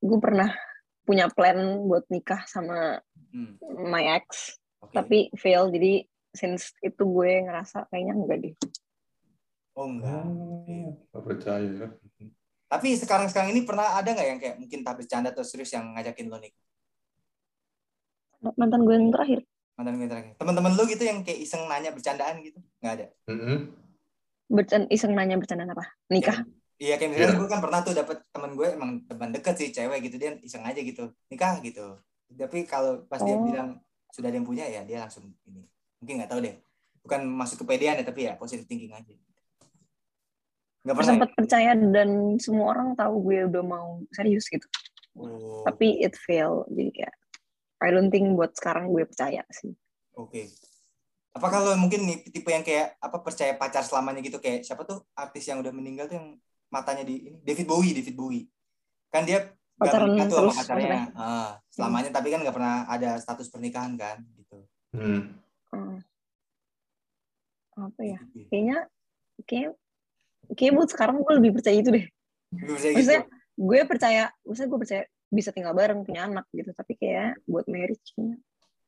Gue pernah punya plan buat nikah sama Hmm. my ex, Oke. tapi fail. Jadi since itu gue ngerasa kayaknya enggak deh. Oh enggak. Oke. Gak percaya ya. Tapi sekarang-sekarang ini pernah ada nggak yang kayak mungkin tak bercanda atau serius yang ngajakin lo nikah? Mantan gue yang terakhir. Mantan gue terakhir. Teman-teman lo gitu yang kayak iseng nanya bercandaan gitu? Nggak ada? Mm-mm. Bercan iseng nanya bercanda apa? Nikah. Iya kayak misalnya Iya. gue kan pernah tuh dapet teman gue emang teman deket sih cewek gitu dia iseng aja gitu nikah gitu. Tapi kalau pas dia Oh. bilang sudah ada yang punya ya dia langsung ini. Mungkin nggak tahu deh. Bukan masuk kepedean ya tapi ya positive thinking aja. Nggak pernah. sempat percaya dan semua orang tahu gue udah mau serius gitu. ya? Oh, Tapi it fail. Jadi kayak I don't think buat sekarang gue percaya sih. Oke. Apa kalau mungkin nih tipe yang kayak apa percaya pacar selamanya gitu kayak siapa tuh artis yang udah meninggal tuh yang matanya di ini David Bowie, David Bowie. Kan dia nggak Pacaran menikah tuh sama terus pacarnya. maksudnya? Ah, selamanya tapi kan nggak pernah ada status pernikahan kan gitu. Hmm. Hmm. Apa ya? Gitu. Kayaknya kayak kayak buat sekarang gue lebih percaya itu deh. Bisa gitu. Maksudnya gue percaya, maksudnya gue percaya bisa tinggal bareng punya anak gitu. Tapi kayak buat marriage kayaknya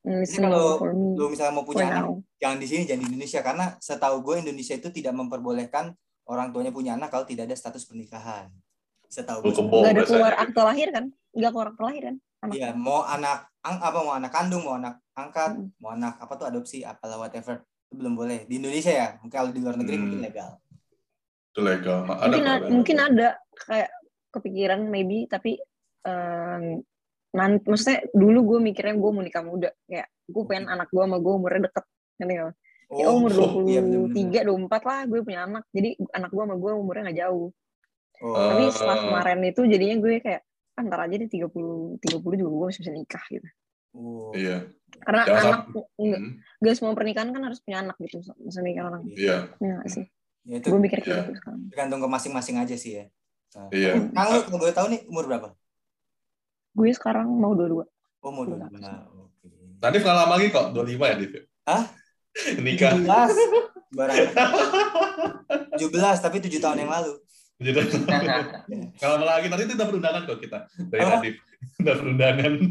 Jadi kalau Lu misalnya mau punya anak, now. jangan di sini, jangan di Indonesia karena setahu gue Indonesia itu tidak memperbolehkan orang tuanya punya anak kalau tidak ada status pernikahan. Setahu gue. Gak ada biasanya. keluar akte lahir kan? Gak keluar akte lahir kan? Iya, mau anak ang, apa mau anak kandung, mau anak angkat, Hmm. mau anak apa tuh adopsi, apalah whatever. Itu belum boleh. Di Indonesia ya, mungkin kalau di luar negeri Hmm. mungkin legal. Itu legal. Ma- Ada mungkin ada, mungkin ada kayak kepikiran maybe tapi um, nanti maksudnya dulu gue mikirnya gue mau nikah muda kayak gue pengen anak gue sama gue umurnya deket nggak? Ya umur iya, bener-bener. 23, 24 lah gue punya anak. Jadi anak gue sama gue umurnya nggak jauh. Oh, Tapi Ah. setelah kemarin itu jadinya gue kayak, ah, ntar aja deh 30, 30 juga gue masih bisa nikah gitu. oh. Iya. Karena Jangan anak, nggak, Hmm, semua pernikahan kan harus punya anak gitu. Bisa mikir orang. Iya. Ya nggak sih? Ya, itu Gue mikir kayak Iya. gitu sekarang. tergantung ke masing-masing aja sih ya. Nah. Iya. Kang, lu kalau gue tahu nih umur berapa? Gue sekarang mau dua-dua. Umur Dua. berapa? Oke. Tadi nggak lama lagi kok, 25 ya, Div? Hah? Nikah. 17. Barang. 17 tapi 7 tahun yang lalu. Jadi nggak lama lagi, nanti itu dapat undangan kok kita. Dari Apa? Nadif. Dapat undangan.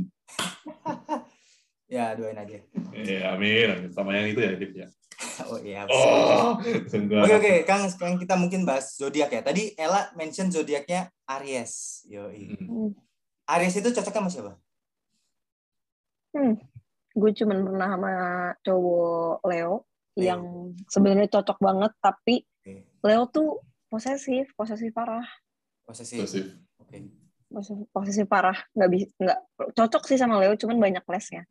Ya, doain aja. Iya, amin. amin. Sama yang itu ya, Div ya. Oh iya. Oh, Oke oke, Kang, sekarang kita mungkin bahas zodiak ya. Tadi Ella mention zodiaknya Aries. Yo, Hmm. Aries itu cocoknya sama siapa? Gue cuman pernah sama cowok Leo Leo. yang sebenarnya cocok banget, tapi Oke. Leo tuh posesif, posesif parah. Posesif. Posesif. Oke. Posesif, posesif parah. Nggak bisa, nggak cocok sih sama Leo, cuman banyak lesnya.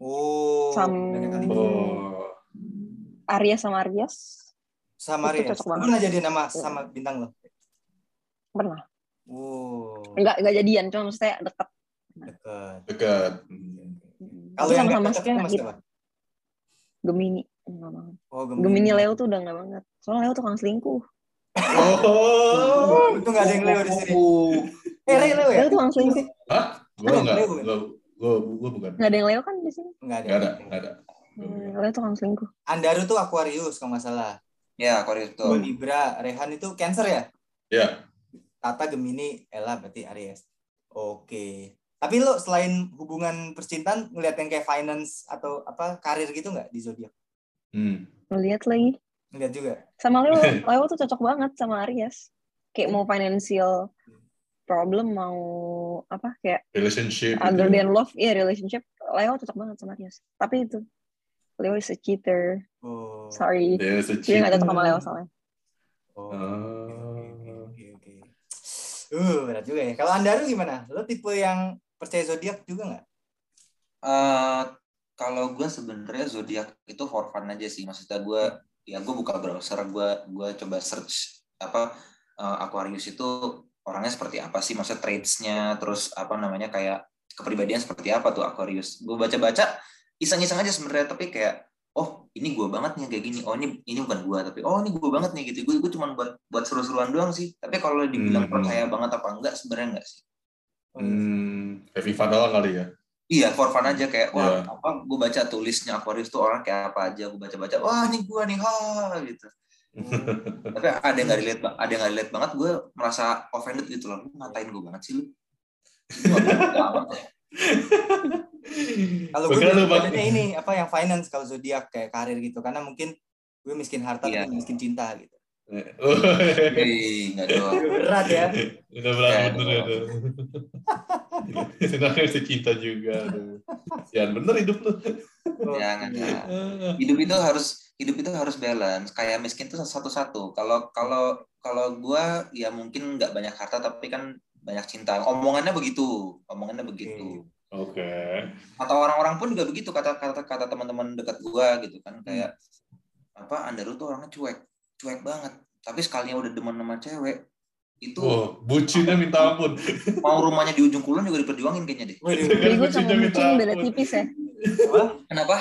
Oh, Sam- banyak kali. Oh. Aries sama Aries Sama banget. pernah jadi nama sama bintang lo? pernah. Oh, Nggak nggak jadian, cuma maksudnya deket. dekat. Dekat. Kalau Tapi yang sama sakit. siapa? Gemini. Enggak banget. Oh, Gemini Leo tuh udah nggak banget. Soalnya Leo tukang selingkuh. Oh. Itu nggak ada yang Leo di sini. Oh. Eh, Leo ya? Leo tukang selingkuh. Hah? Gue Ada enggak. Kan? Gue gue gue bukan. Nggak ada yang Leo kan di sini. Nggak ada. Enggak ada, enggak ada. Hmm, Leo tukang selingkuh. Andaru tuh Aquarius kalau nggak salah. Ya, Aquarius Gue tuh. Libra, Rehan itu Cancer ya? Ya. Tata Gemini, Ella berarti Aries. Oke. Tapi lo selain hubungan percintaan ngeliat yang kayak finance atau apa karir gitu nggak di zodiak? Hmm. Lihat lagi. Ngeliat juga. Sama Leo, Leo tuh cocok banget sama Aries. Kayak mau financial problem, mau apa kayak Relationship. other gitu. than love, ya relationship. Leo cocok banget sama Aries. Tapi itu Leo is a cheater. Oh. Sorry. There's a Dia nggak cocok sama Leo cheater. soalnya. Oh. Ah. Oke, oke, oke. Uh, berat juga ya. Kalau Andaru gimana? Lo tipe yang percaya zodiak juga nggak? Eh, kalau gue sebenarnya zodiak itu for fun aja sih. Maksudnya gue ya gue buka browser, gue gue coba search apa eh, Aquarius itu orangnya seperti apa sih? Maksudnya traitsnya, terus apa namanya kayak kepribadian seperti apa tuh Aquarius? Gue baca-baca iseng-iseng aja sebenarnya, tapi kayak oh ini gue banget nih kayak gini. Oh ini ini bukan gue, tapi oh ini gue banget nih gitu. Gue gue cuma buat buat seru-seruan doang sih. Tapi kalau dibilang Hmm. percaya banget apa enggak, sebenarnya enggak sih. Hmm, kayak FIFA doang kali ya. Iya, for fun aja kayak wah Iya. apa gue baca tulisnya Aquarius tuh orang kayak apa aja gue baca-baca wah ini gue nih ha gitu. Tapi ada yang nggak relate ada yang nggak relate banget gue merasa offended gitu loh. Ngatain gue banget sih lu. Kalau gue bacanya ini apa yang finance kalau zodiak kayak karir gitu karena mungkin gue miskin harta Iya. tapi miskin cinta gitu. Hei, nggak doang. Berat ya. Udah bilang Ya, bener ya. masih cinta juga. Sian bener hidup lu. Jangan ya. Hidup itu harus hidup itu harus balance. Kayak miskin itu satu-satu. Kalau kalau kalau gue ya mungkin nggak banyak harta tapi kan banyak cinta. Omongannya begitu. Omongannya begitu. Oke. atau orang-orang pun juga begitu kata kata kata teman-teman dekat gua gitu kan kayak apa Andaru tuh orangnya cuek cuek banget tapi sekalinya udah demen sama cewek itu Oh, bucinnya minta ampun. mau rumahnya di ujung kulon juga diperjuangin kayaknya deh. Bego sama minta bucin beda tipis ya. kenapa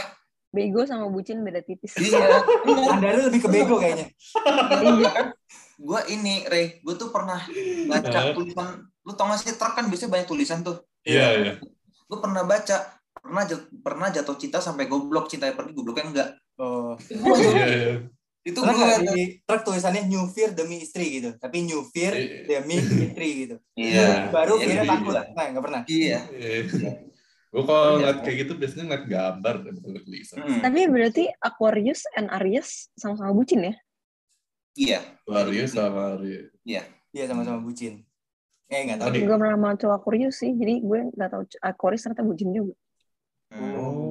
Bego sama bucin beda tipis. iya bener. Andaru lebih ke bego kayaknya. Iya kan gua ini Rey gua tuh pernah baca Hah? tulisan lu tau gak sih truk kan biasanya banyak tulisan tuh Iya, iya. gua pernah baca pernah jat- pernah jatuh cinta sampai goblok cintanya pergi gobloknya enggak Oh. Iya, iya. itu Karena gua nggak di truk tulisannya new fear demi istri gitu, tapi new fear Iya. demi istri gitu. iya Baru Iya, fear iya. takut. Nah, nggak pernah. iya Gue kalau ngeliat kayak gitu biasanya ngeliat gambar ngeliat tulisan. Hmm, Tapi berarti Aquarius and Aries sama-sama bucin ya? iya Wario sama Wario. Iya sama-sama bucin. Eh nggak tahu Tadi. deh. Gue pernah sama cowok Aquarius sih, jadi gue nggak tahu Aquarius ternyata bucin juga. Hmm. Oh.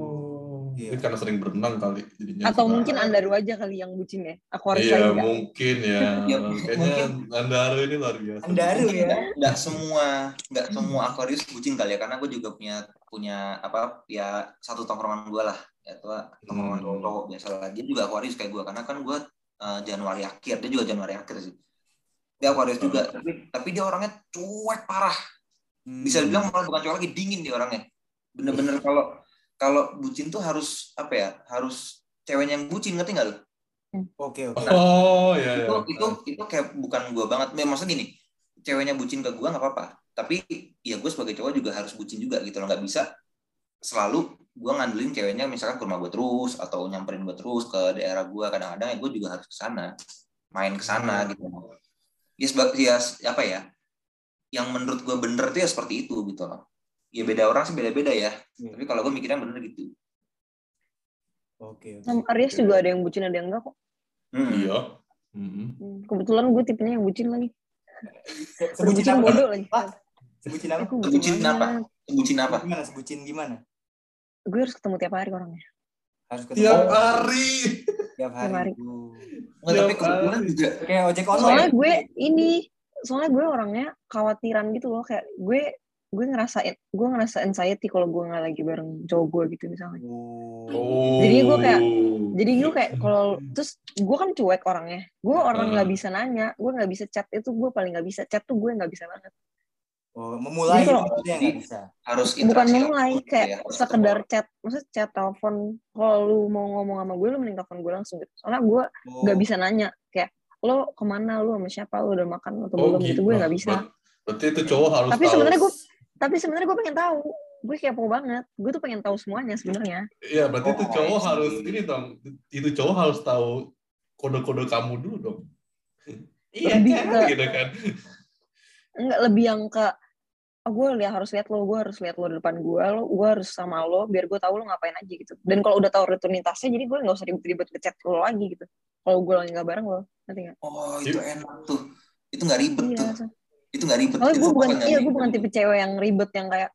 Iya. Ini karena sering berenang kali jadinya. Atau suka- mungkin Andaru aja kali yang bucin ya. Aku harus Iya lagi nggak? mungkin ya. Ya, Kayaknya Andaru ini luar biasa. Andaru ya. nggak semua nggak semua Aquarius bucin kali ya karena gue juga punya punya apa ya satu tongkrongan gue lah ya itu tongkrongan Hmm. cowok biasa lah dia juga Aquarius kayak gue karena kan gue eh, Januari akhir dia juga Januari akhir sih dia Aquarius juga tapi tapi dia orangnya cuek parah. Hmm. bisa dibilang malah bukan cuek lagi dingin dia orangnya. Bener-bener kalau kalau bucin tuh harus apa ya harus ceweknya yang bucin ngerti nggak lu? Oke oke. Oh ya ya. itu itu itu kayak bukan gue banget. Ya, maksudnya gini ceweknya bucin ke gue nggak apa-apa. Tapi ya gue sebagai cowok juga harus bucin juga gitu loh. Nggak bisa selalu gue ngandelin ceweknya misalkan ke rumah gue terus atau nyamperin gue terus ke daerah gue kadang-kadang ya gue juga harus ke sana main ke sana gitu ya sebab ya apa ya yang menurut gue bener tuh ya seperti itu gitu loh ya beda orang sih beda-beda ya Iya. tapi kalau gue mikirnya bener gitu Oke. oke. Sama Aries juga ada yang bucin ada yang enggak kok. Hmm. Iya. Hmm, Kebetulan gue tipenya yang bucin lagi. Se- Udah Sebutin bucin apa? bodoh lagi. Pak, Sebutin apa? Banget. apa? bucin apa Gimana sebutin gimana? Gue harus ketemu tiap hari orangnya. Harus ketemu Tiap hari. tiap hari. Tiap hari. Uh. Nggak, tapi kebetulan juga Kayak ojek Soalnya online. gue ini, soalnya gue orangnya khawatiran gitu loh. Kayak gue gue ngerasain gue ngerasa anxiety kalau gue nggak lagi bareng cowok gue gitu misalnya. Uh. Oh. Jadi gue kayak- Jadi gue kayak kalau terus gue kan cuek orangnya. Gue orang nggak Hmm. bisa nanya, gue nggak bisa chat itu gue paling nggak bisa chat tuh gue nggak bisa banget. Oh, memulai Jadi kalau- maksudnya nggak bisa. harus Bukan memulai langsung kayak ya, harus sekedar ketemu. chat, maksudnya chat telepon. Kalau lu mau ngomong sama gue, lu mending telepon gue langsung gitu. Soalnya gue Oh. nggak bisa nanya kayak lo ke mana lu sama siapa lu udah makan atau Oh, belum gitu gue nggak Ber- bisa. Berarti itu cowok harus Tapi sebenarnya gue tapi sebenarnya gue pengen tahu gue kepo banget gue tuh pengen tahu semuanya sebenarnya Iya, berarti itu Oh, cowok I see. harus ini dong. Itu cowok harus tahu kode-kode kamu dulu dong. Iya, Lebih kan? gitu kan. enggak lebih yang ke oh, gue lihat harus lihat lo gue harus lihat lo di depan gue lo gue harus sama lo biar gue tahu lo ngapain aja gitu. Dan kalau udah tahu rutinitasnya jadi gue nggak usah ribet-ribet ngechat lo lagi gitu. Kalau gue lagi nggak bareng lo nanti nggak? Oh itu enak tuh. Itu nggak ribet iya tuh. so- itu nggak ribet. Soalnya gue bukan iya gue bukan tipe cewek yang ribet yang kayak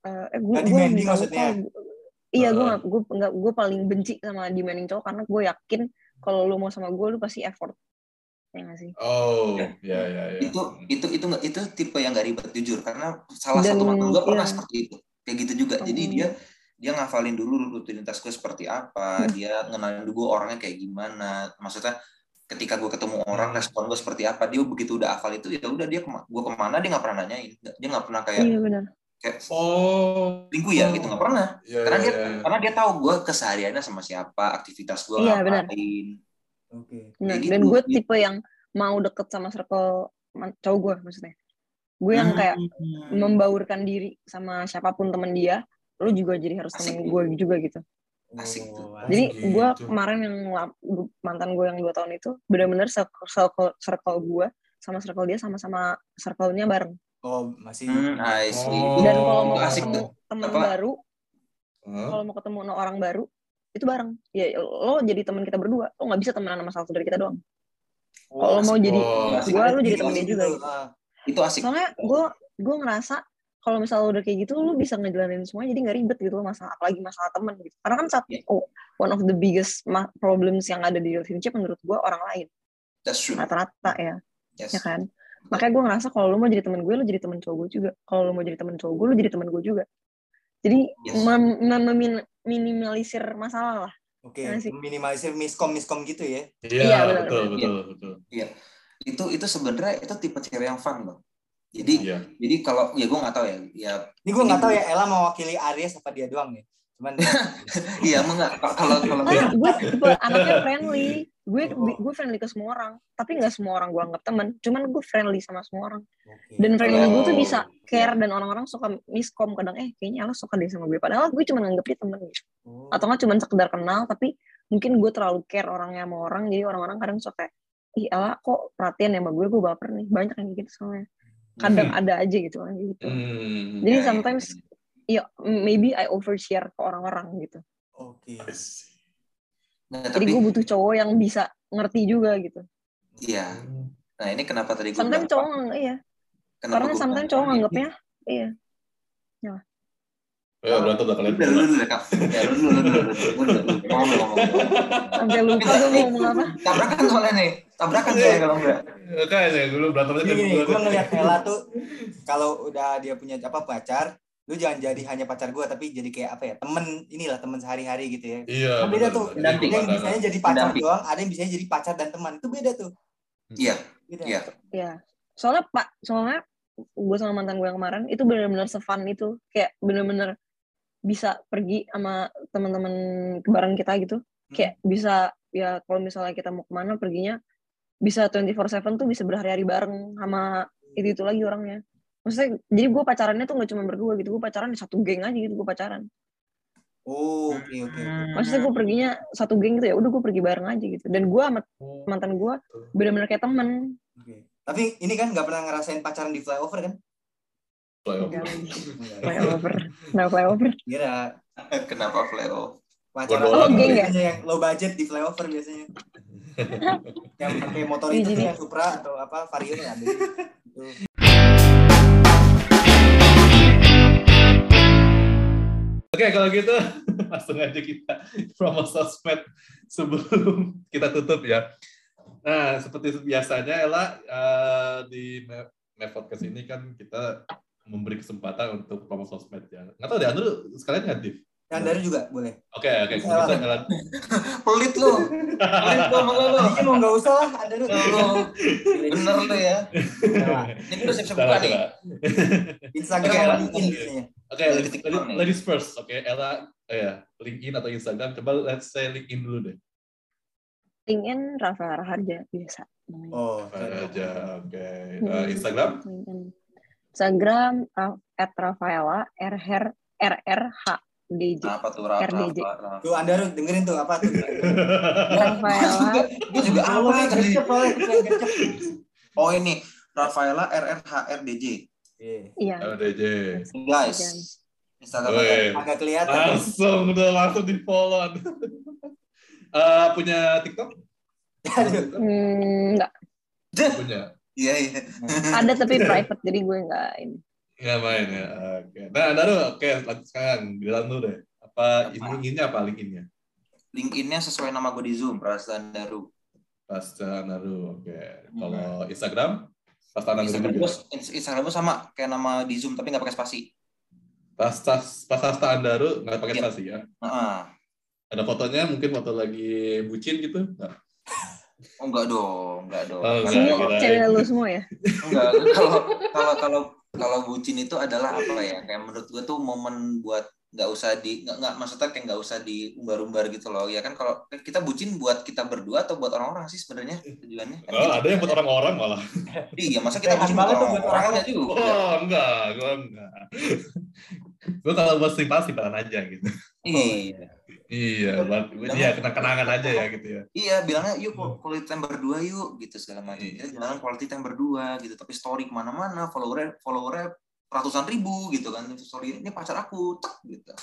eh eh, gue Nggak gue maksudnya? kok. iya gue gue nggak gue paling benci sama demanding cowok karena gue yakin kalau lo mau sama gue lo pasti effort ya sih Oh, ya ya ya. itu itu itu nggak itu tipe yang nggak ribet jujur karena salah Dan, satu mantan gue pernah iya. seperti itu kayak gitu juga jadi Oh. dia dia ngafalin dulu rutinitas gue seperti apa Hmm. dia ngenalin dulu orangnya kayak gimana maksudnya ketika gue ketemu orang respon gue seperti apa dia begitu udah hafal itu ya udah dia kema- gue ke mana dia nggak pernah nanyain dia nggak pernah kayak iya benar kayak Oh. lingkuh ya gitu nggak pernah Ya, karena ya, dia ya. karena dia tahu gue kesehariannya sama siapa aktivitas gue Iya, benar. Oke. Kayak Dan gitu. gue tipe yang mau deket sama circle cowok gue maksudnya. Gue yang kayak Hmm. membaurkan diri sama siapa pun temen dia, lu juga jadi harus temen gue juga gitu. Asik tuh. Jadi gitu. gue kemarin yang mantan gue yang dua tahun itu benar-benar circle, circle, circle gue sama circle dia sama-sama circle-nya bareng. Oh, masih Hmm, I see. Oh. Dan kalau mau Itu asik ketemu tuh. teman baru, Hah? kalau mau ketemu orang baru, itu bareng. Ya lo jadi teman kita berdua, lo nggak bisa temenan sama satu dari kita doang. Kalau mau jadi Oh. Gue, lu jadi Asik temen dia juga. Ah, itu asik soalnya gue gue ngerasa kalau misalnya udah kayak gitu lu bisa ngejalanin semuanya jadi nggak ribet gitu loh masalah apalagi masalah temen gitu karena kan saat Iya. oh, one of the biggest problems yang ada di relationship menurut gue orang lain rata-rata ya yes. ya kan makanya gue ngerasa kalau lu mau jadi temen gue lu jadi temen cowok gue juga kalau lu mau jadi temen cowok gue lu jadi temen gue juga jadi Yes. mem- mem- memin- minimalisir masalah lah Oke, Iya sih. minimalisir miskom miskom gitu ya. Iya, Iya, benar, betul, benar. betul, betul. itu itu sebenarnya itu tipe cewek yang fun loh jadi Iya. jadi kalau ya gue nggak tahu ya ya Ini gue nggak tahu ya Ella mewakili Aries apa dia doang nih. Cuman iya emang nggak. Kalau kalau Karena gue tipe anaknya friendly. Gue Oh. gue friendly ke semua orang. Tapi nggak semua orang gue anggap temen cuman gue friendly sama semua orang. Dan friendly gue tuh Oh, bisa care dan orang-orang suka miskom kadang eh kayaknya Ella suka deh sama gue. Padahal gue cuma nganggep dia temen gitu. Oh. atau nggak cuma sekedar kenal tapi mungkin gue terlalu care orangnya sama orang. Jadi orang-orang kadang suka kayak, ih Ella kok perhatian ya sama gue? Gue baper nih. Banyak yang gitu soalnya. Kadang ada aja gitu kan gitu. Hmm. jadi Ya, ya. sometimes ya maybe I overshare ke orang-orang gitu Oke. See. Nah, jadi tapi gue butuh cowok yang bisa ngerti juga gitu iya nah ini kenapa tadi gue sometimes cowok nggak iya kenapa karena sometimes cowok nganggapnya iya Ya, berantem udah kalian. Udah, lu dulu Kak. Ya, lu dulu, lu dulu, lupa ngomong. Sampai lupa gue mau ngomong apa. Tabrakan soalnya nih. Tabrakan soalnya kalau enggak. Kayaknya dulu berantemnya Gini, kan gini, dulu. gue ngeliat Ella tuh kalau udah dia punya apa pacar, lu jangan jadi hanya pacar gue tapi jadi kayak apa ya temen inilah temen sehari-hari gitu ya. Iya. Kan beda tuh. Ada yang bisanya jadi pacar Pendamping. doang, ada yang bisanya jadi pacar dan teman. Itu beda tuh. Iya, Beda. iya. Iya. Soalnya Pak, soalnya gue sama mantan gue yang kemarin itu benar-benar sefun itu. Kayak benar-benar bisa pergi sama teman-teman bareng kita gitu. Kayak bisa ya kalau misalnya kita mau ke mana perginya bisa 24/7 tuh bisa berhari-hari bareng sama itu itu lagi orangnya. Maksudnya jadi gue pacarannya tuh gak cuma berdua gitu, gue pacaran di satu geng aja gitu gue pacaran. Oh, oke oke. oke. Maksudnya gue perginya satu geng gitu ya, udah gue pergi bareng aja gitu. Dan gue sama Oh, mantan gue benar-benar kayak temen. Oke. Tapi ini kan nggak pernah ngerasain pacaran di flyover kan? flyover. Flyover. Nah, flyover. Kira Kenapa flyover? pacaran tuh geng ya? biasanya yang low budget di flyover biasanya. yang pakai motor Iya, itu yang Supra atau apa Vario ya Oke, kalau gitu langsung aja kita promo sosmed sebelum kita tutup ya. Nah, seperti biasanya Ella eh, di Me- Me Podcast ini kan kita memberi kesempatan untuk promo sosmed ya. Nggak tahu deh, Anu sekalian nggak Div? Dan dari juga boleh. Oke, oke. Ella. Pelit lu. Pelit lu sama lu. Ini mau nggak usah lah, ada lu. Bener lu ya. Ini udah siap-siap buka nih. Instagram Oke, Oke, Dari ladies, nih. ladies first. Oke, Ella, eh, ya, LinkedIn atau Instagram. Coba let's say LinkedIn dulu deh. LinkedIn Rafael Raharja biasa namanya. Oh, aja, oke. Hmm. Eh, Instagram? LinkedIn. Instagram uh, at Rafaela RR RRH DJ. Apa tuh Rafa? RDJ. Rafa? Tuh Anda Ruth, dengerin tuh apa tuh? Rafaela Gue juga apa tadi? Oh ini Rafaela RRH RDJ. Iya. iya. LDJ. Guys. Oke. Instagram. Agak kelihatan. Langsung udah langsung di follow. Eh, punya TikTok? Hmm, enggak Punya. Iya iya. ada tapi private jadi gue enggak ini. Nggak main ya. Oke. Nah, Daru, oke, lanjut sekarang. Bilang dulu deh. Apa ini linkinnya apa linkinnya? LinkedIn-nya sesuai nama gue di Zoom, Prastan Daru. Pasta Naru. Oke. Kalau Instagram? Pasta Naru Instagram gue Instagram gue sama kayak nama di Zoom tapi nggak pakai spasi. Pasta Pasta Naru nggak pakai Iya. spasi ya. Heeh. Ada fotonya mungkin foto lagi bucin gitu? Nggak? Oh enggak dong, enggak dong. Oh, enggak, Semua cewek lu semua ya? Enggak, kalau kalau kalau kalau bucin itu adalah apa ya? Kayak menurut gue tuh momen buat nggak usah di nggak nggak maksudnya kayak nggak usah diumbar-umbar gitu loh ya kan kalau kita bucin buat kita berdua atau buat orang-orang sih sebenarnya tujuannya kan Oh, gitu. ada yang buat orang-orang malah. iya masa kita bucin banget buat tuh buat orang-orang orang. enggak juga Oh, enggak, gua enggak. gua kalau buat simpan simpan aja gitu. iya Iya, buat iya kenang-kenangan aja ya gitu ya. iya bilangnya yuk quality time berdua yuk gitu segala macam Iya. kita jalan quality time berdua gitu tapi story ke mana-mana followernya followernya ratusan ribu gitu kan story ini pacar aku tek gitu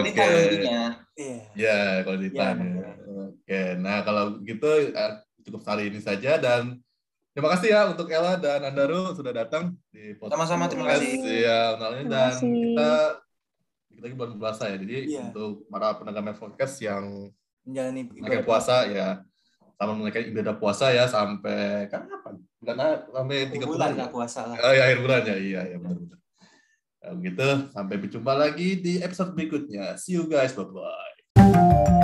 Oke. intinya Iya. Ya, kalau Iya, ditanya. Oke, nah kalau gitu eh, cukup kali ini saja dan terima kasih ya untuk Ella dan Andaru sudah datang di podcast. Sama-sama, terima kasih. Ya, Terima dan kita kita lagi bulan puasa ya. Jadi Iya. untuk para pendengar podcast yang Menjalani pakai puasa ya sama menunaikan ibadah puasa ya sampai kan kapan? Bulan sampai tiga bulan nggak puasa lah. Oh, ya, akhir bulan ya, iya ya benar-benar. Kalau gitu sampai berjumpa lagi di episode berikutnya. See you guys, bye bye.